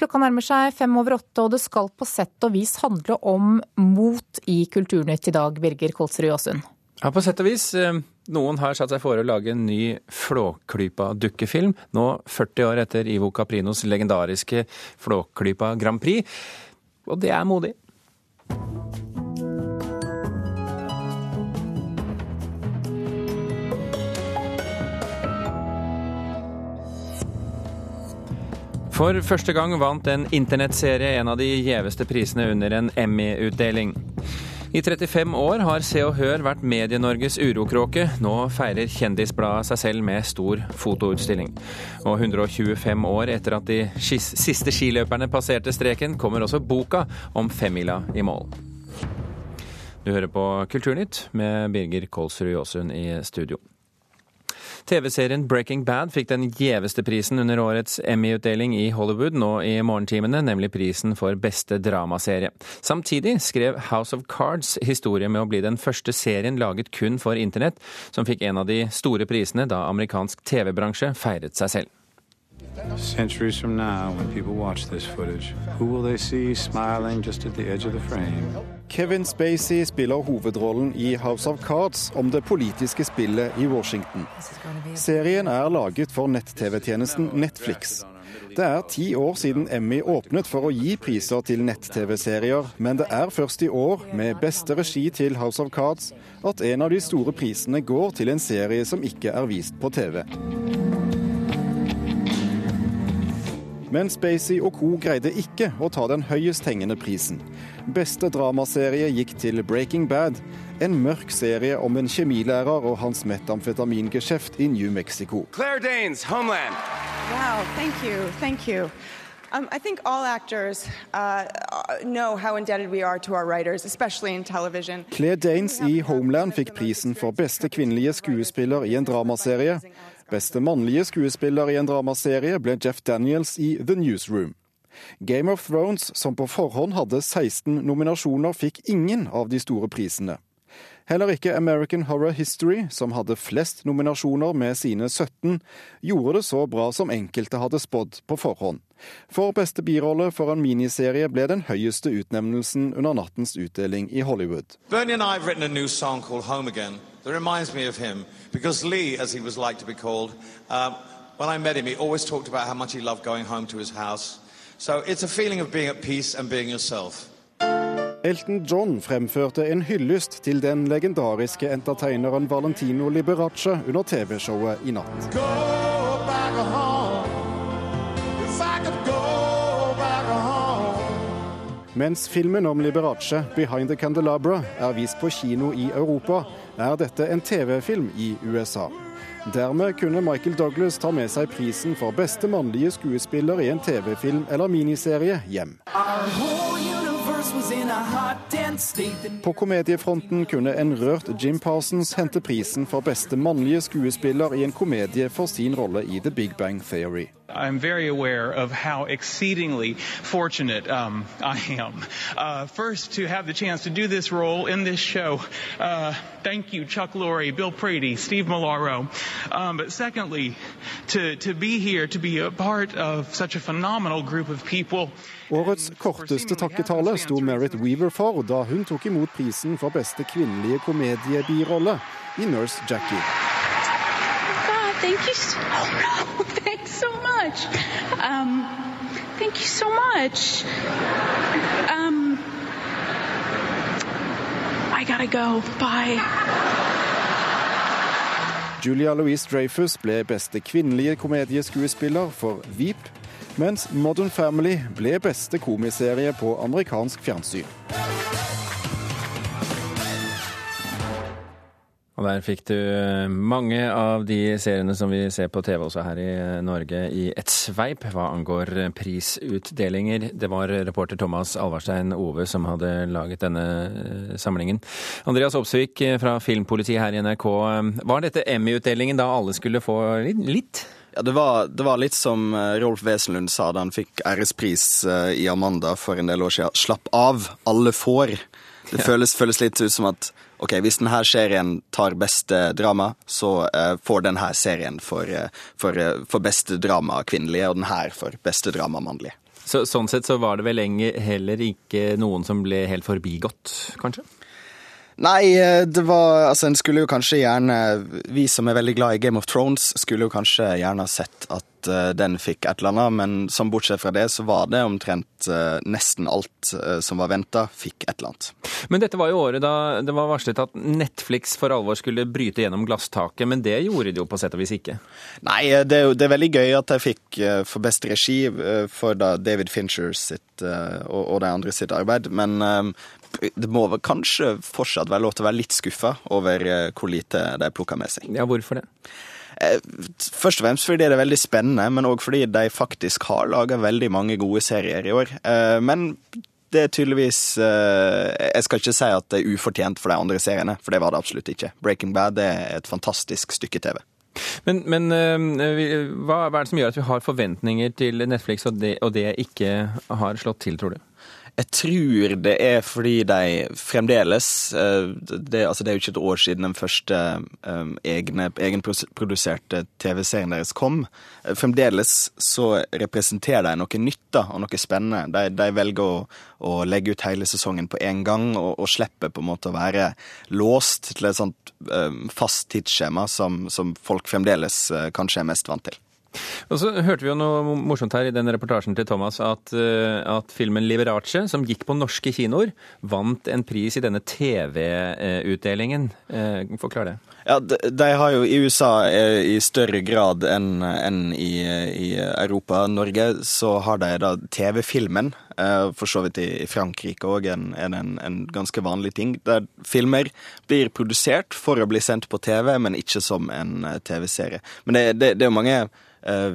Klokka nærmer seg fem over åtte, og det skal på sett og vis handle om mot i Kulturnytt i dag, Birger Kolsrud Aasund. Ja, på sett og vis. Eh, noen har satt seg for å lage en ny Flåklypa-dukkefilm, nå 40 år etter Ivo Caprinos legendariske Flåklypa Grand Prix. Og det er modig. For første gang vant en internettserie en av de gjeveste prisene under en Emmy-utdeling. I 35 år har Se og Hør vært Medie-Norges urokråke. Nå feirer Kjendisbladet seg selv med stor fotoutstilling. Og 125 år etter at de siste skiløperne passerte streken, kommer også boka om femmila i mål. Du hører på Kulturnytt med Birger Kolsrud Jåsund i studio. TV-serien Breaking Bad fikk den gjeveste prisen under årets Emmy-utdeling i Hollywood nå i morgentimene, nemlig prisen for beste dramaserie. Samtidig skrev House of Cards historie med å bli den første serien laget kun for internett, som fikk en av de store prisene da amerikansk TV-bransje feiret seg selv. Centuries from now, when people watch this footage, who will they see smiling just at the edge of the frame? Kevin Spacey spiller hovedrollen i House of Cards om det politiske spillet i Washington. Serien er laget for nett-TV-tjenesten Netflix. Det er ti år siden Emmy åpnet for å gi priser til nett-TV-serier, men det er først i år, med beste regi til House of Cards, at en av de store prisene går til en serie som ikke er vist på TV. Men Spacey og co. greide ikke å ta den høyest hengende prisen. Beste dramaserie gikk til Breaking Bad, en mørk serie om en kjemilærer og hans metamfetamingeskjeft i New Mexico. Claire Danes, Homeland. Wow, thank you, thank you. Um, I think all actors uh, know how indebted we are to our writers, especially in television. Claire Danes i Homeland fikk prisen for beste kvinnelige skuespiller i en dramaserie. Beste mannlige skuespiller i en dramaserie ble Jeff Daniels i The Newsroom. Game of Thrones, som på forhånd hadde 16 nominasjoner, fikk ingen av de store prisene. Heller ikke American Horror History, som hadde flest nominasjoner med sine 17, gjorde det så bra som enkelte hadde spådd på forhånd. For beste birolle for en miniserie ble den høyeste utnevnelsen under nattens utdeling i Hollywood. Bernie and I have written a new song called Home Again that reminds me of him because Lee, as he was like to be called, uh, when I met him, he always talked about how much he loved going home to his house. So it's a feeling of being at peace and being yourself. Elton John fremførte en hyllest til den legendariske entertaineren Valentino Liberace under TV-showet i natt. Mens filmen om Liberace, 'Behind the Candelabra', er vist på kino i Europa, er dette en TV-film i USA. Dermed kunne Michael Douglas ta med seg prisen for beste mannlige skuespiller i en TV-film eller miniserie hjem. På komediefronten kunne en rørt Jim Parsons hente prisen for beste mannlige skuespiller i en komedie for sin rolle i The Big Bang Theory. I'm very aware of how exceedingly fortunate um, I am. Uh, first, to have the chance to do this role in this show. Uh, thank you, Chuck Lorre, Bill Prady, Steve Malaro. Um, but secondly, to, to be here, to be a part of such a phenomenal group of people. Årets korteste takketale sto Merit Weaver for da hun tok imot prisen for beste kvinnelige komediebirolle i Nurse Jackie. God, thank you so much. Thanks so much. Um, thank you so much. Um, I gotta go. Bye. Julia Louise Dreyfus ble beste kvinnelige komedieskuespiller for Veep mens Modern Family ble beste komiserie på amerikansk fjernsyn. Og der fikk du eh, mange av de seriene som vi ser på TV også her i eh, Norge i et sveip hva angår eh, prisutdelinger. Det var reporter Thomas Alvarstein Ove som hadde laget denne samlingen. Andreas Opsvik fra Filmpolitiet her i NRK. Var dette Emmy-utdelingen da alle skulle få litt? Ja, det var, det var, litt som Rolf Wesenlund sa da han fikk ærespris i Amanda for en del år siden. Slapp av, alle får. Det føles, føles litt ut som at ok, hvis denne serien tar beste drama, så uh, får denne serien for, uh, for, uh, for, beste drama kvinnelige, og denne for beste drama mannlige. Så, sånn sett så var det vel heller ikke noen som ble helt forbigått, kanskje? Nei, det var Altså, en skulle jo kanskje gjerne Vi som er veldig glad i Game of Thrones, skulle jo kanskje gjerne sett at uh, den fikk et eller annet, men som bortsett fra det, så var det omtrent uh, nesten alt uh, som var venta, fikk et eller annet. Men dette var jo året da det var varslet at Netflix for alvor skulle bryte gjennom glasstaket, men det gjorde de jo på sett og vis ikke? Nei, det er det er veldig gøy at de fikk for beste regi for da David Fincher sitt og, og de andre sitt arbeid, men det må vel kanskje fortsatt være lov til å være litt skuffa over eh, hvor lite de plukka med seg. Ja, hvorfor det? Eh, først og fremst fordi det er veldig spennende, men òg fordi de faktisk har laga veldig mange gode serier i år. Eh, men det er tydeligvis Jeg skal ikke si at det er ufortjent for de andre seriene, for det var det absolutt ikke. Breaking Bad er et fantastisk stykke TV. Men, men hva er det som gjør at vi har forventninger til Netflix, og det, og det ikke har slått til, tror du? Jeg tror det er fordi de fremdeles eh, det, altså det er jo ikke et år siden den første um, egne, egenproduserte TV-serien deres kom. Eh, fremdeles så representerer de noe nytt da, og noe spennende. De, de velger å, å, legge ut hele sesongen på én gang, og, og slipper på en måte å være låst til et sånt fast tidsskjema som, som folk fremdeles kanskje er mest vant til. Og så hørte vi jo noe morsomt her i den reportasjen til Thomas, at, eh, at filmen 'Liberace', som gikk på norske kinoer, vant en pris i denne TV-utdelingen. Eh, forklar det. Ja, de, har jo i USA eh, i større grad enn en i, i, Europa. Norge så har de da TV-filmen. For så vidt i Frankrike òg en, en, en, ganske vanlig ting. Der filmer blir produsert for å bli sendt på TV, men ikke som en TV-serie. Men det, det, det er jo mange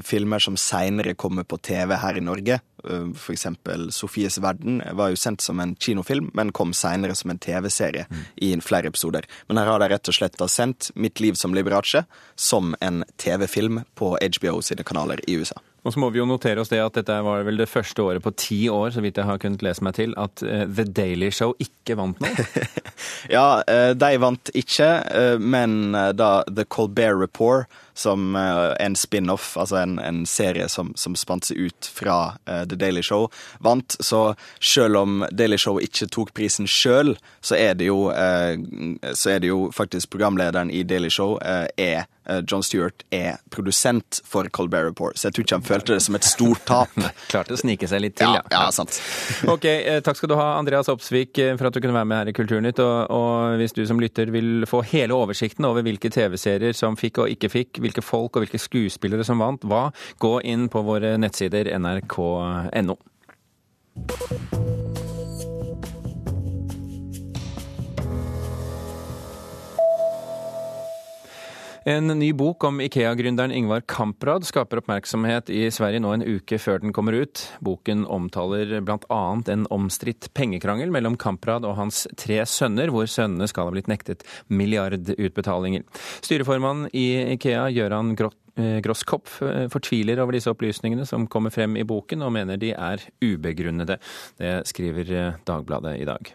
filmer som seinere kommer på TV her i Norge. Uh, for eksempel 'Sofies verden' var jo sendt som en kinofilm, men kom seinere som en TV-serie mm. i flere episoder. Men her har de rett og slett sendt 'Mitt liv som Liberace' som en TV-film på HBO sine kanaler i USA. Og så må vi jo notere oss det at dette var vel det første året på ti år, så vidt jeg har kunnet lese meg til, at uh, The Daily Show ikke vant noe. ja, de vant ikke, men da The Colbert Report, som en spin-off, altså en, en, serie som, som spant seg ut fra The Daily Show, vant. Så selv om Daily Show ikke tok prisen sjøl, så, så er det jo faktisk programlederen i Daily Show er Eh, John Stewart er produsent for Colbert Report, så jeg tror ikke han følte det som et stort tap. Klarte å snike seg litt til, ja. Ja, ja sant. ok, eh, Takk skal du ha, Andreas Opsvik, eh, for at du kunne være med her i Kulturnytt. Og, og hvis du som lytter vil få hele oversikten over hvilke TV-serier som fikk og ikke fikk, hvilke folk og hvilke skuespillere som vant hva, gå inn på våre nettsider nrk.no. En ny bok om Ikea-gründeren Ingvar Kamprad skaper oppmerksomhet i Sverige nå en uke før den kommer ut. Boken omtaler bl.a. en omstridt pengekrangel mellom Kamprad og hans tre sønner, hvor sønnene skal ha blitt nektet milliardutbetalinger. Styreformann i Ikea, Gøran eh, Grosskopf, eh, fortviler over disse opplysningene som kommer frem i boken, og mener de er ubegrunnede. Det skriver eh, Dagbladet i dag.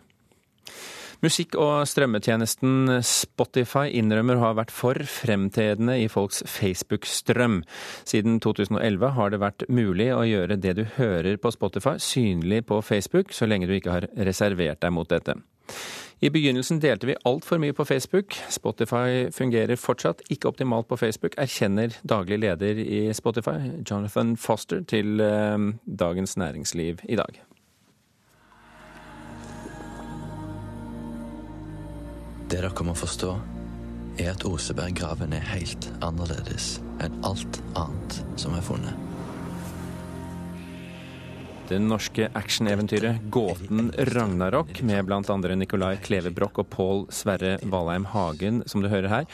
Musikk- og strømmetjenesten Spotify innrømmer å ha vært for fremtredende i folks Facebook-strøm. Siden 2011 har det vært mulig å gjøre det du hører på Spotify synlig på Facebook, så lenge du ikke har reservert deg mot dette. I begynnelsen delte vi altfor mye på Facebook. Spotify fungerer fortsatt ikke optimalt på Facebook, erkjenner daglig leder i Spotify, Jonathan Foster, til eh, Dagens Næringsliv i dag. Det dere må forstå, er at Oseberggraven er helt annerledes enn alt annet som er funnet. Det norske actioneventyret Gåten Ragnarok, med bl.a. Nicolai Klevebrok og Pål Sverre Valheim Hagen, som du hører her.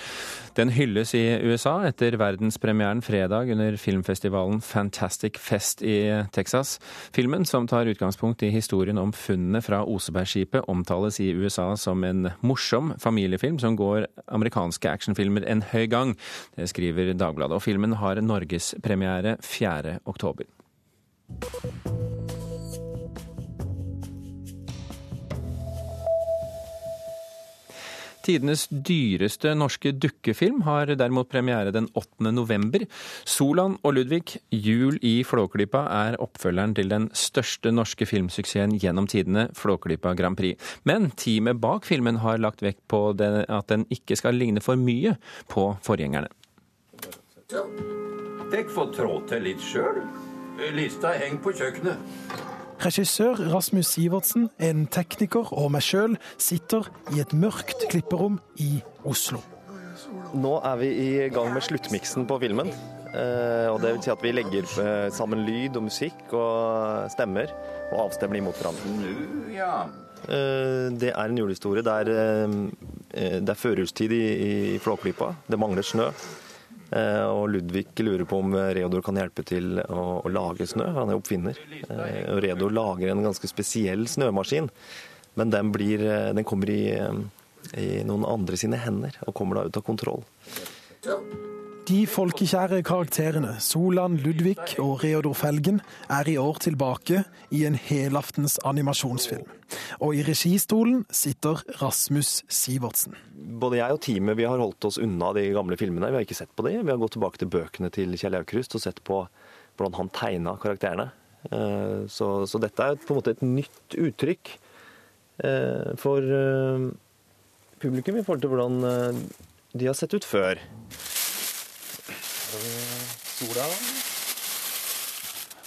Den hylles i USA etter verdenspremieren fredag under filmfestivalen Fantastic Fest i Texas. Filmen, som tar utgangspunkt i historien om funnene fra Osebergskipet, omtales i USA som en morsom familiefilm som går amerikanske actionfilmer en høy gang. Det skriver Dagbladet. Og filmen har norgespremiere 4. oktober. Tidenes dyreste norske dukkefilm har derimot premiere den 8. november. Solan og Ludvig, 'Jul i Flåklypa', er oppfølgeren til den største norske filmsuksessen gjennom tidene, Flåklypa Grand Prix. Men teamet bak filmen har lagt vekt på at den ikke skal ligne for mye på forgjengerne. Dere får trå til litt sjøl. Lista henger på kjøkkenet. Regissør Rasmus Sivertsen, en tekniker og meg sjøl sitter i et mørkt klipperom i Oslo. Nå er vi i gang med sluttmiksen på filmen. Eh, og det vil si at vi legger eh, sammen lyd og musikk og stemmer og avstemmer imot hverandre. Eh, det er en julehistorie. Det er, det er førjulstid i, i Flåklypa. Det mangler snø. Eh, og Ludvig lurer på om Reodor kan hjelpe til å, lage snø. Han er oppfinner. Eh, og Reodor lager en ganske spesiell snømaskin, men den, blir, eh, den kommer i, i, noen andre sine hender og kommer da ut av kontroll. De folkekjære karakterene Solan Ludvig og Reodor Felgen er i år tilbake i en helaftens animasjonsfilm. Og i registolen sitter Rasmus Sivertsen. Både jeg og teamet vi har holdt oss unna de gamle filmene. Vi har ikke sett på de. Vi har gått tilbake til bøkene til Kjell Aukrust og sett på hvordan han tegna karakterene. Eh, så, så, dette er på en måte et nytt uttrykk eh, for eh, publikum i forhold til hvordan de har sett ut før sola.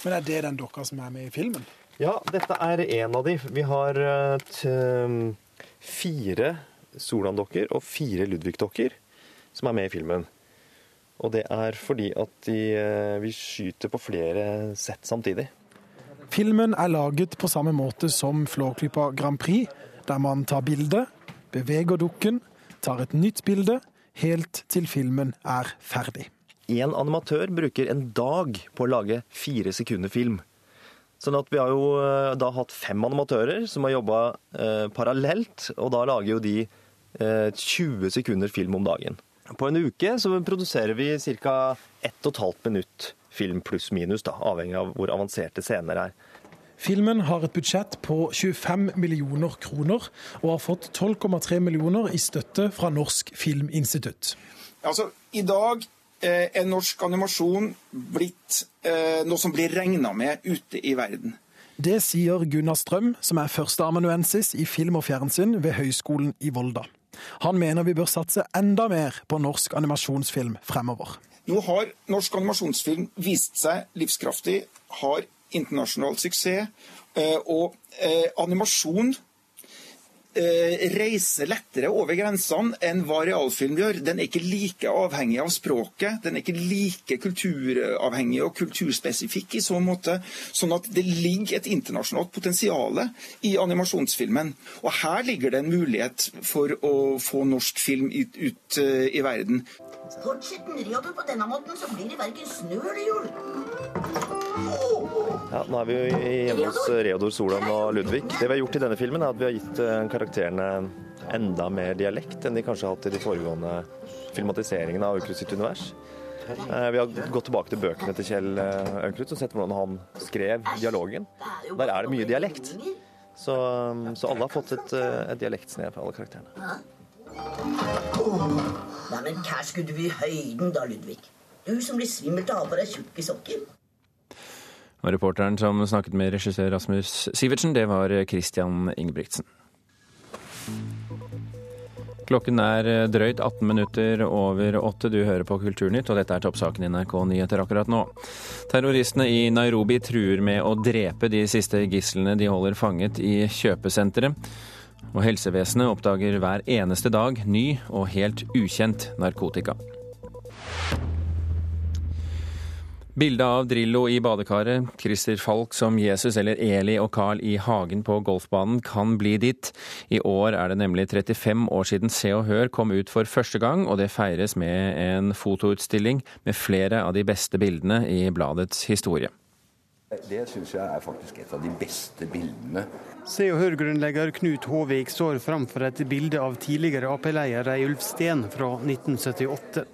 Men er det den dokka som er med i filmen? Ja, dette er en av de. Vi har um, fire Solan-dokker og fire Ludvig-dokker som er med i filmen. Og det er fordi at de, uh, vi skyter på flere sett samtidig. Filmen er laget på samme måte som Flåklypa Grand Prix, der man tar bilde, beveger dukken, tar et nytt bilde, helt til filmen er ferdig én animatør bruker en dag på å lage fire sekunder film. Sånn at vi har jo eh, da hatt fem animatører som har jobba eh, parallelt, og da lager jo de eh, 20 sekunder film om dagen. På en uke så produserer vi ca. 1 12 minutt film pluss minus, da, avhengig av hvor avanserte scener er. Filmen har et budsjett på 25 millioner kroner, og har fått 12,3 millioner i støtte fra Norsk Filminstitutt. Altså, I dag er norsk animasjon blitt eh, noe som blir regna med ute i verden. Det sier Gunnar Strøm, som er førsteamanuensis i film og fjernsyn ved Høgskolen i Volda. Han mener vi bør satse enda mer på norsk animasjonsfilm fremover. Nå har norsk animasjonsfilm vist seg livskraftig, har internasjonal suksess. Eh, og animasjon Eh, reiser lettere over grensene enn hva realfilm gjør. Den er ikke like avhengig av språket. Den er ikke like kulturavhengig og kulturspesifikk i så måte. Sånn at det ligger et internasjonalt potensial i animasjonsfilmen. Og her ligger det en mulighet for å få norsk film ut, ut uh, i verden. Fortsetter Reodor på denne måten, så blir det verken snø eller jul. Ja, nå er vi jo hjemme hos Reodor Solan og Ludvig. Det vi har gjort i denne filmen, er at vi har gitt eh, karakterene enda mer dialekt enn de kanskje har hatt i de foregående filmatiseringene av Aukrust sitt univers. Eh, vi har gått tilbake til bøkene til Kjell eh, Aukrust og sett hvordan han skrev dialogen. Der er det mye dialekt. Så, så alle har fått et, et dialektsnev alle karakterene. Nei, men hva skulle du i høyden da, Ludvig? Du som blir svimmel av å ha på deg tjukke sokker. Og reporteren som snakket med regissør Rasmus Sivertsen, det var Christian Ingebrigtsen. Klokken er drøyt 18 minutter over åtte. Du hører på Kulturnytt, og dette er toppsaken i NRK Nyheter akkurat nå. Terroristene i Nairobi truer med å drepe de siste gislene de holder fanget i kjøpesenteret. Og helsevesenet oppdager hver eneste dag ny og helt ukjent narkotika. Bildet av Drillo i badekaret, Christer Falk som Jesus eller Eli og Carl i hagen på golfbanen kan bli ditt. I år er det nemlig 35 år siden Se og Hør kom ut for første gang, og det feires med en fotoutstilling med flere av de beste bildene i bladets historie. Det syns jeg er faktisk et av de beste bildene. Se og Hør-grunnlegger Knut Håvik står framfor et bilde av tidligere Ap-leder Reiulf Steen fra 1978.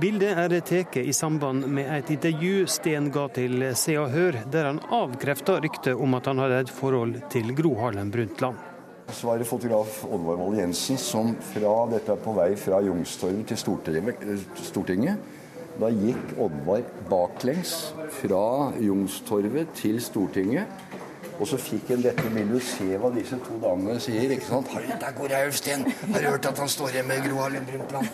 Bildet er tatt i samband med et intervju Sten ga til Se og Hør, der han avkrefta ryktet om at han hadde et forhold til Gro Harlem Brundtland. Så var det fotograf Oddvar Moll Jensen som fra dette på vei fra Youngstorget til Stortinget. Da gikk Oddvar baklengs fra Youngstorget til Stortinget. Og så fikk en dette bildet. Se hva disse to damene sier. ikke sant? Der går Reiulf Steen! Har du hørt at han står hjemme med Gro Harlem Brundtland?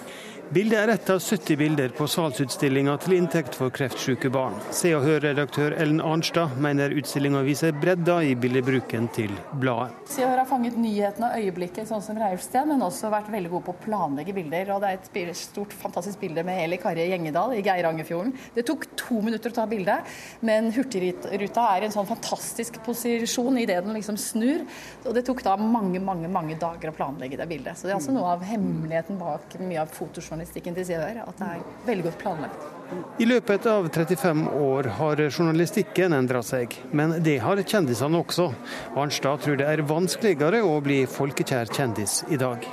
Bildet er ett av 70 bilder på salsutstillinga til inntekt for kreftsyke barn. Se og hør-redaktør Ellen Arnstad mener utstillinga viser bredda i bildebruken til bladet. Se og Hør har fanget nyheten og øyeblikket, sånn som Reiulf Steen, men også vært veldig god på å planlegge bilder. Og det er et stort, fantastisk bilde med Eli Karje Gjengedal i Geirangerfjorden. Det tok to minutter å ta bildet, men Hurtigruta er i en sånn fantastisk posisjon idet den liksom snur. Og det tok da mange, mange, mange dager å planlegge det bildet. Så det er altså noe av hemmeligheten bak mye av fotojournalistikken journalistikken til Se at det er veldig godt planlagt. I løpet av 35 år har journalistikken endra seg, men det har kjendisene også. Arnstad tror det er vanskeligere å bli folkekjær kjendis i dag.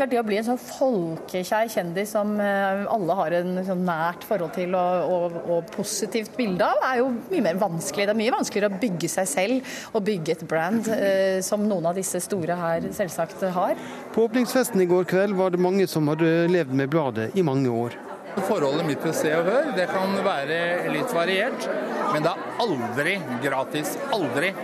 Det klart Det å bli en sånn folkekjær kjendis som eh, alle har en sånn nært forhold til og, og, og, positivt bilde av, er jo mye mer vanskelig. Det er mye vanskeligere å bygge seg selv og bygge et brand, eh, som noen av disse store her selvsagt har. På åpningsfesten i går kveld var det mange som hadde levd med bladet i mange år. Forholdet mitt til Se og Hør det kan være litt variert, men det er aldri gratis. Aldri.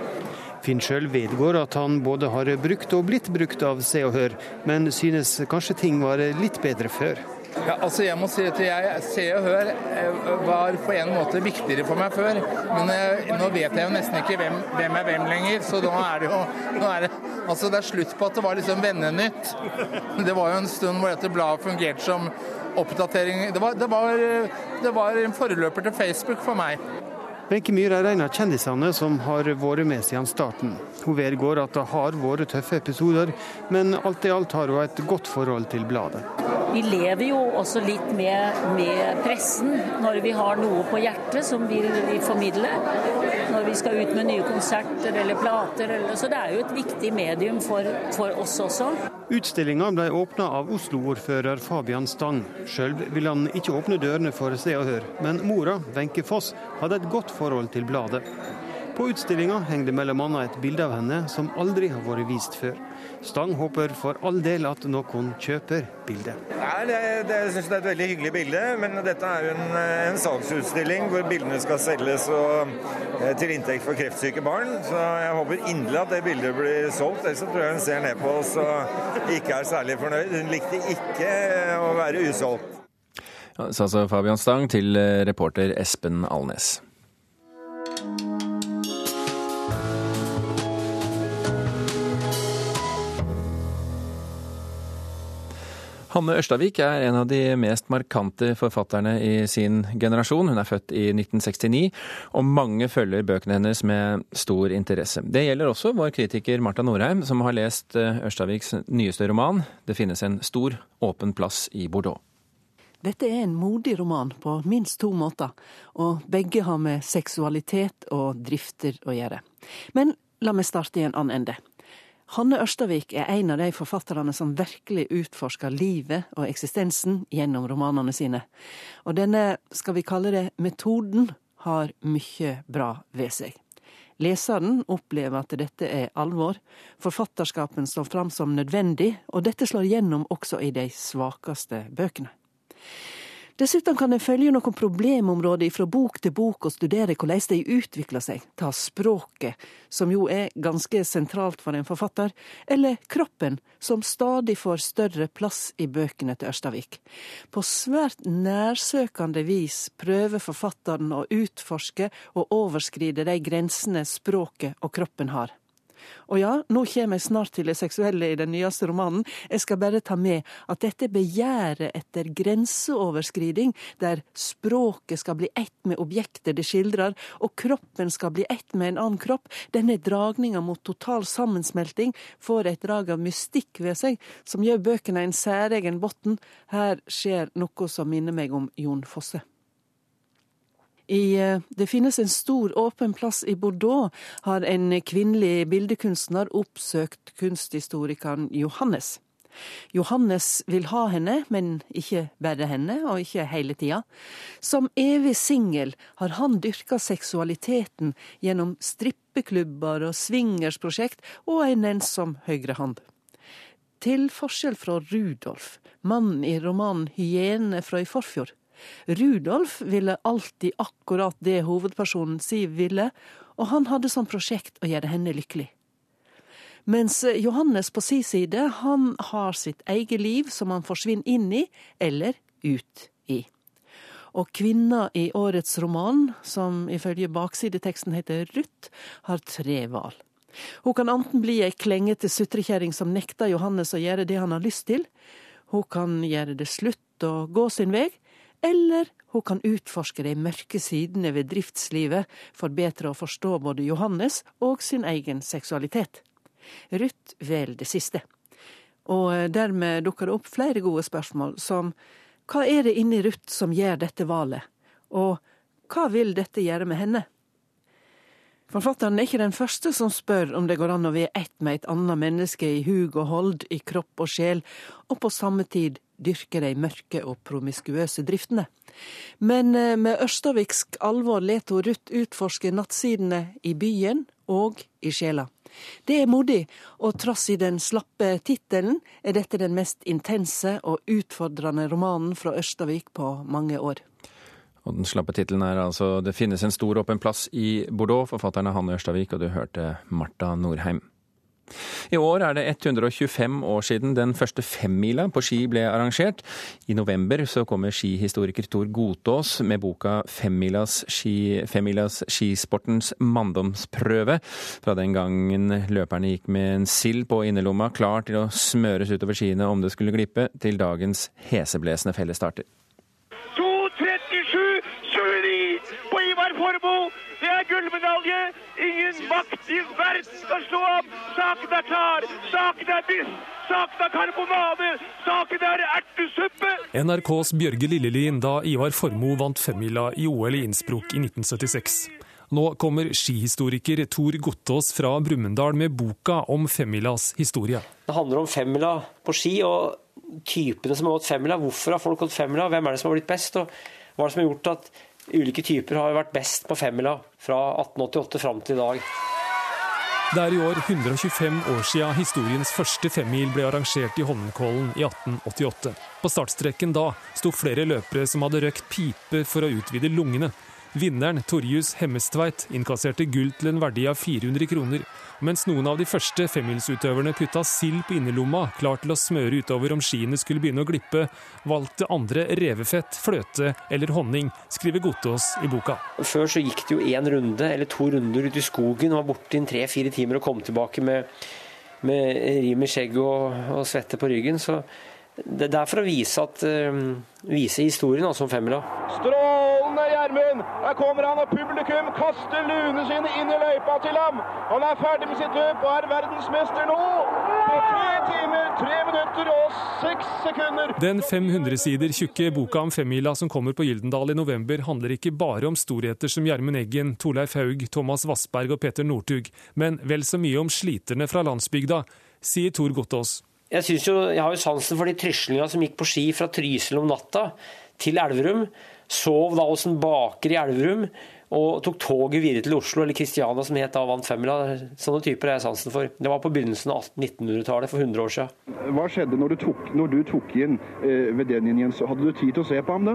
Finn sjøl vedgår at han både har brukt og blitt brukt av Se og Hør, men synes kanskje ting var litt bedre før. Ja, altså jeg må si at jeg, Se og Hør eh, var på en måte viktigere for meg før. Men eh, nå vet jeg jo nesten ikke hvem, hvem er hvem lenger, så nå er det jo er det, altså det er slutt på at det var liksom Vennenytt. Det var jo en stund hvor dette bladet fungerte som oppdatering. Det var, det var, det var en foreløper til Facebook for meg. Wenche Myhr er en av kjendisene som har vært med siden starten. Hun vedgår at det har vært tøffe episoder, men alt i alt har hun et godt forhold til bladet. Vi lever jo også litt med, med pressen når vi har noe på hjertet som vi vil formidle. Når vi skal ut med nye konserter eller plater. Eller, så det er jo et viktig medium for, for oss også. Utstillinga ble åpna av Oslo-ordfører Fabian Stang. Sjøl ville han ikke åpne dørene for Se og Hør, men mora, Wenche Foss, hadde et godt forhold til bladet. På utstillinga henger det bl.a. et bilde av henne som aldri har vært vist før. Stang håper for all del at noen kjøper bildet. Nei, det, det, jeg synes det er et veldig hyggelig bilde, men dette er jo en, en salgsutstilling hvor bildene skal selges og, eh, til inntekt for kreftsyke barn. Så jeg håper inderlig at det bildet blir solgt, ellers tror jeg hun ser ned på oss og ikke er særlig fornøyd. Hun likte ikke å være usolgt. Ja, sa altså Fabian Stang til eh, reporter Espen Alnes. Hanne Ørstavik er en av de mest markante forfatterne i sin generasjon. Hun er født i 1969, og mange følger bøkene hennes med stor interesse. Det gjelder også vår kritiker Marta Norheim, som har lest eh, Ørstaviks nyeste roman 'Det finnes en stor, åpen plass i Bordeaux'. Dette er en modig roman på minst to måter, og begge har med seksualitet og drifter å gjøre. Men la meg starte i en annen ende. Hanne Ørstavik er en av de forfatterne som virkelig utforsker livet og eksistensen gjennom romanene sine. Og denne, skal vi kalle det, metoden har mye bra ved seg. Leseren opplever at dette er alvor, forfatterskapen står fram som nødvendig, og dette slår gjennom også i de svakeste bøkene. Dessuten kan en følge noen problemområder fra bok til bok og studere hvordan de utvikler seg. Ta språket, som jo er ganske sentralt for en forfatter, eller kroppen, som stadig får større plass i bøkene til Ørstavik. På svært nærsøkende vis prøver forfatteren å utforske og overskride de grensene språket og kroppen har. Og ja, nå kommer jeg snart til det seksuelle i den nyeste romanen. Jeg skal bare ta med at dette begjæret etter grenseoverskriding, der språket skal bli ett med objektet det skildrer, og kroppen skal bli ett med en annen kropp, denne dragninga mot total sammensmelting får et drag av mystikk ved seg, som gjør bøkene en særegen bunn. Her skjer noe som minner meg om Jon Fosse. I, eh, det finnes en stor åpen plass i Bordeaux, har en kvinnelig bildekunstner oppsøkt kunsthistorikeren Johannes. Johannes vil ha henne, men ikke bare henne, og ikke hele tida. Som evig singel har han dyrka seksualiteten gjennom strippeklubber og swingersprosjekt og ei nennsom høyrehånd. Til forskjell fra Rudolf, mannen i romanen 'Hyene fra i forfjor'. Rudolf ville alltid akkurat det hovedpersonen Siv ville, og han hadde som prosjekt å gjøre henne lykkelig. Mens Johannes på si side, han har sitt eget liv som han forsvinner inn i, eller ut i. Og kvinna i årets roman, som ifølge baksideteksten heter Ruth, har tre valg. Hun kan enten bli ei klengete sutrekjerring som nekter Johannes å gjøre det han har lyst til, hun kan gjøre det slutt og gå sin vei, eller hun kan utforske de mørke sidene ved driftslivet for bedre å forstå både Johannes og sin egen seksualitet. Ruth velger det siste. Og dermed dukker det opp flere gode spørsmål, som hva er det inni Ruth som gjør dette valget, og hva vil dette gjøre med henne? Forfatteren er ikke den første som spør om det går an å være ett med et annet menneske i hug og hold, i kropp og sjel, og på samme tid dyrke de mørke og promiskuøse driftene. Men eh, med ørstaviksk alvor let hun Ruth utforske nattsidene i byen og i sjela. Det er modig, og trass i den slappe tittelen er dette den mest intense og utfordrende romanen fra Ørstavik på mange år. Og den slappe tittelen er altså 'Det finnes en stor åpen plass i Bordeaux'. Forfatteren er Hanne Ørstavik, og du hørte Marta Norheim. I år er det 125 år siden den første femmila på ski ble arrangert. I november så kommer skihistoriker Tor Godtås med boka 'Femmilas, ski, femmilas skisportens manndomsprøve'. Fra den gangen løperne gikk med en sild på innerlomma, klar til å smøres utover skiene om det skulle glippe, til dagens heseblesende fellesstarter. I verden skal slå ham. Saken er klar. Saken er biff. Saken er karbonade. Saken er ertesuppe. NRKs Bjørge Lillelien da Ivar Formoe vant femmila i OL i Innsbruck i 1976. Nå kommer skihistoriker Tor Gottaas fra Brumunddal med boka om femmilas historie. Det handler om femmila på ski og typene som har gått femmila. Hvorfor har folk gått femmila? Hvem er det som har blitt best? Og hva er det som har gjort at ulike typer har vært best på femmila fra 1888 fram til i dag. Det er i år 125 år siden historiens første femmil ble arrangert i Holmenkollen i 1888. På startstreken da sto flere løpere som hadde røkt pipe for å utvide lungene. Vinneren, Torjus Hemmestveit, innkasserte gull til en verdi av 400 kroner. Mens noen av de første femmilsutøverne putta sild på innerlomma, klar til å smøre utover om skiene skulle begynne å glippe, valgte andre revefett, fløte eller honning, skriver Gotaas i boka. Før så gikk det jo én runde eller to runder ut i skogen og var borte i tre-fire timer og kom tilbake med, med rim i skjegget og, og svette på ryggen. så det er for å vise, at, uh, vise historien altså, om femmila. Strålende Gjermund! Her kommer han, og publikum kaster luene sine inn i løypa til ham. Han er ferdig med sitt løp og er verdensmester nå! På tre timer, tre minutter og seks sekunder. Den 500 sider tjukke boka om femmila som kommer på Gyldendal i november, handler ikke bare om storheter som Gjermund Eggen, Torleif Haug, Thomas Vassberg og Peter Northug, men vel så mye om sliterne fra landsbygda, sier Tor Gottaas. Jeg, jo, jeg har jo sansen for de tryslinga som gikk på ski fra Trysil om natta til Elverum. Sov da hos en baker i Elverum og tok toget videre til Oslo, eller Kristiania som het da, vant femmila. Sånne typer har jeg sansen for. Det var på begynnelsen av 1900-tallet, for 100 år siden. Hva skjedde når du tok, når du tok inn eh, ved den linjen? Så hadde du tid til å se på ham da?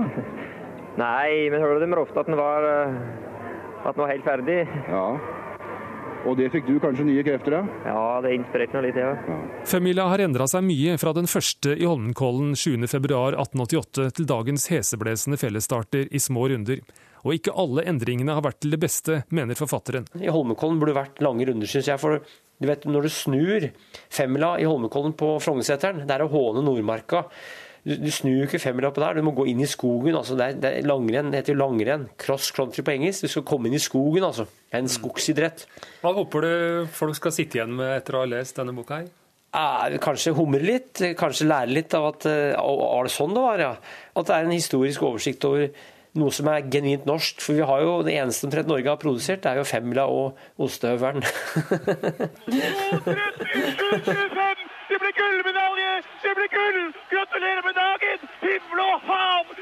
Nei, men hører du dem ofte at den var, eh, at den var helt ferdig. Ja. Og det fikk du kanskje nye krefter av? Ja, det inspirerte meg litt, ja. ja. Femmila har endra seg mye fra den første i Holmenkollen 7.2.1888 til dagens heseblesende fellesstarter i små runder. Og ikke alle endringene har vært til det beste, mener forfatteren. I Holmenkollen burde det vært lange runder, syns jeg. For du vet, når du snur femmila i Holmenkollen på Frognerseteren, det er å håne Nordmarka. Du, du snur jo ikke femmilappa der, du må gå inn i skogen. altså Det, er, det er langrenn, det heter jo langrenn. Cross country på engelsk. Du skal komme inn i skogen, altså. Det er en skogsidrett. Hva håper du folk skal sitte igjen med etter å ha lest denne boka? her? Eh, kanskje humre litt, kanskje lære litt av at Var det sånn det var, ja? At det er en historisk oversikt over noe som er genuint norsk. For vi har jo det eneste omtrent Norge har produsert, det er jo femmila og ostehøvelen. Det ble gullmedalje! Det ble gull! Gratulerer med dagen! Himmel og hav!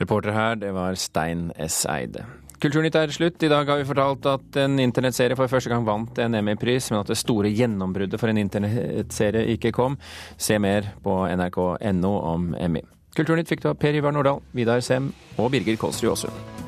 Reporter her, det var Stein S. Eide. Kulturnytt er slutt. I dag har vi fortalt at en internettserie for første gang vant en Emmy-pris, men at det store gjennombruddet for en internettserie ikke kom. Se mer på nrk.no om Emmy. Kulturnytt fikk du av Per Ivar Nordahl, Vidar Sem og Birger Kålsrud Aasund.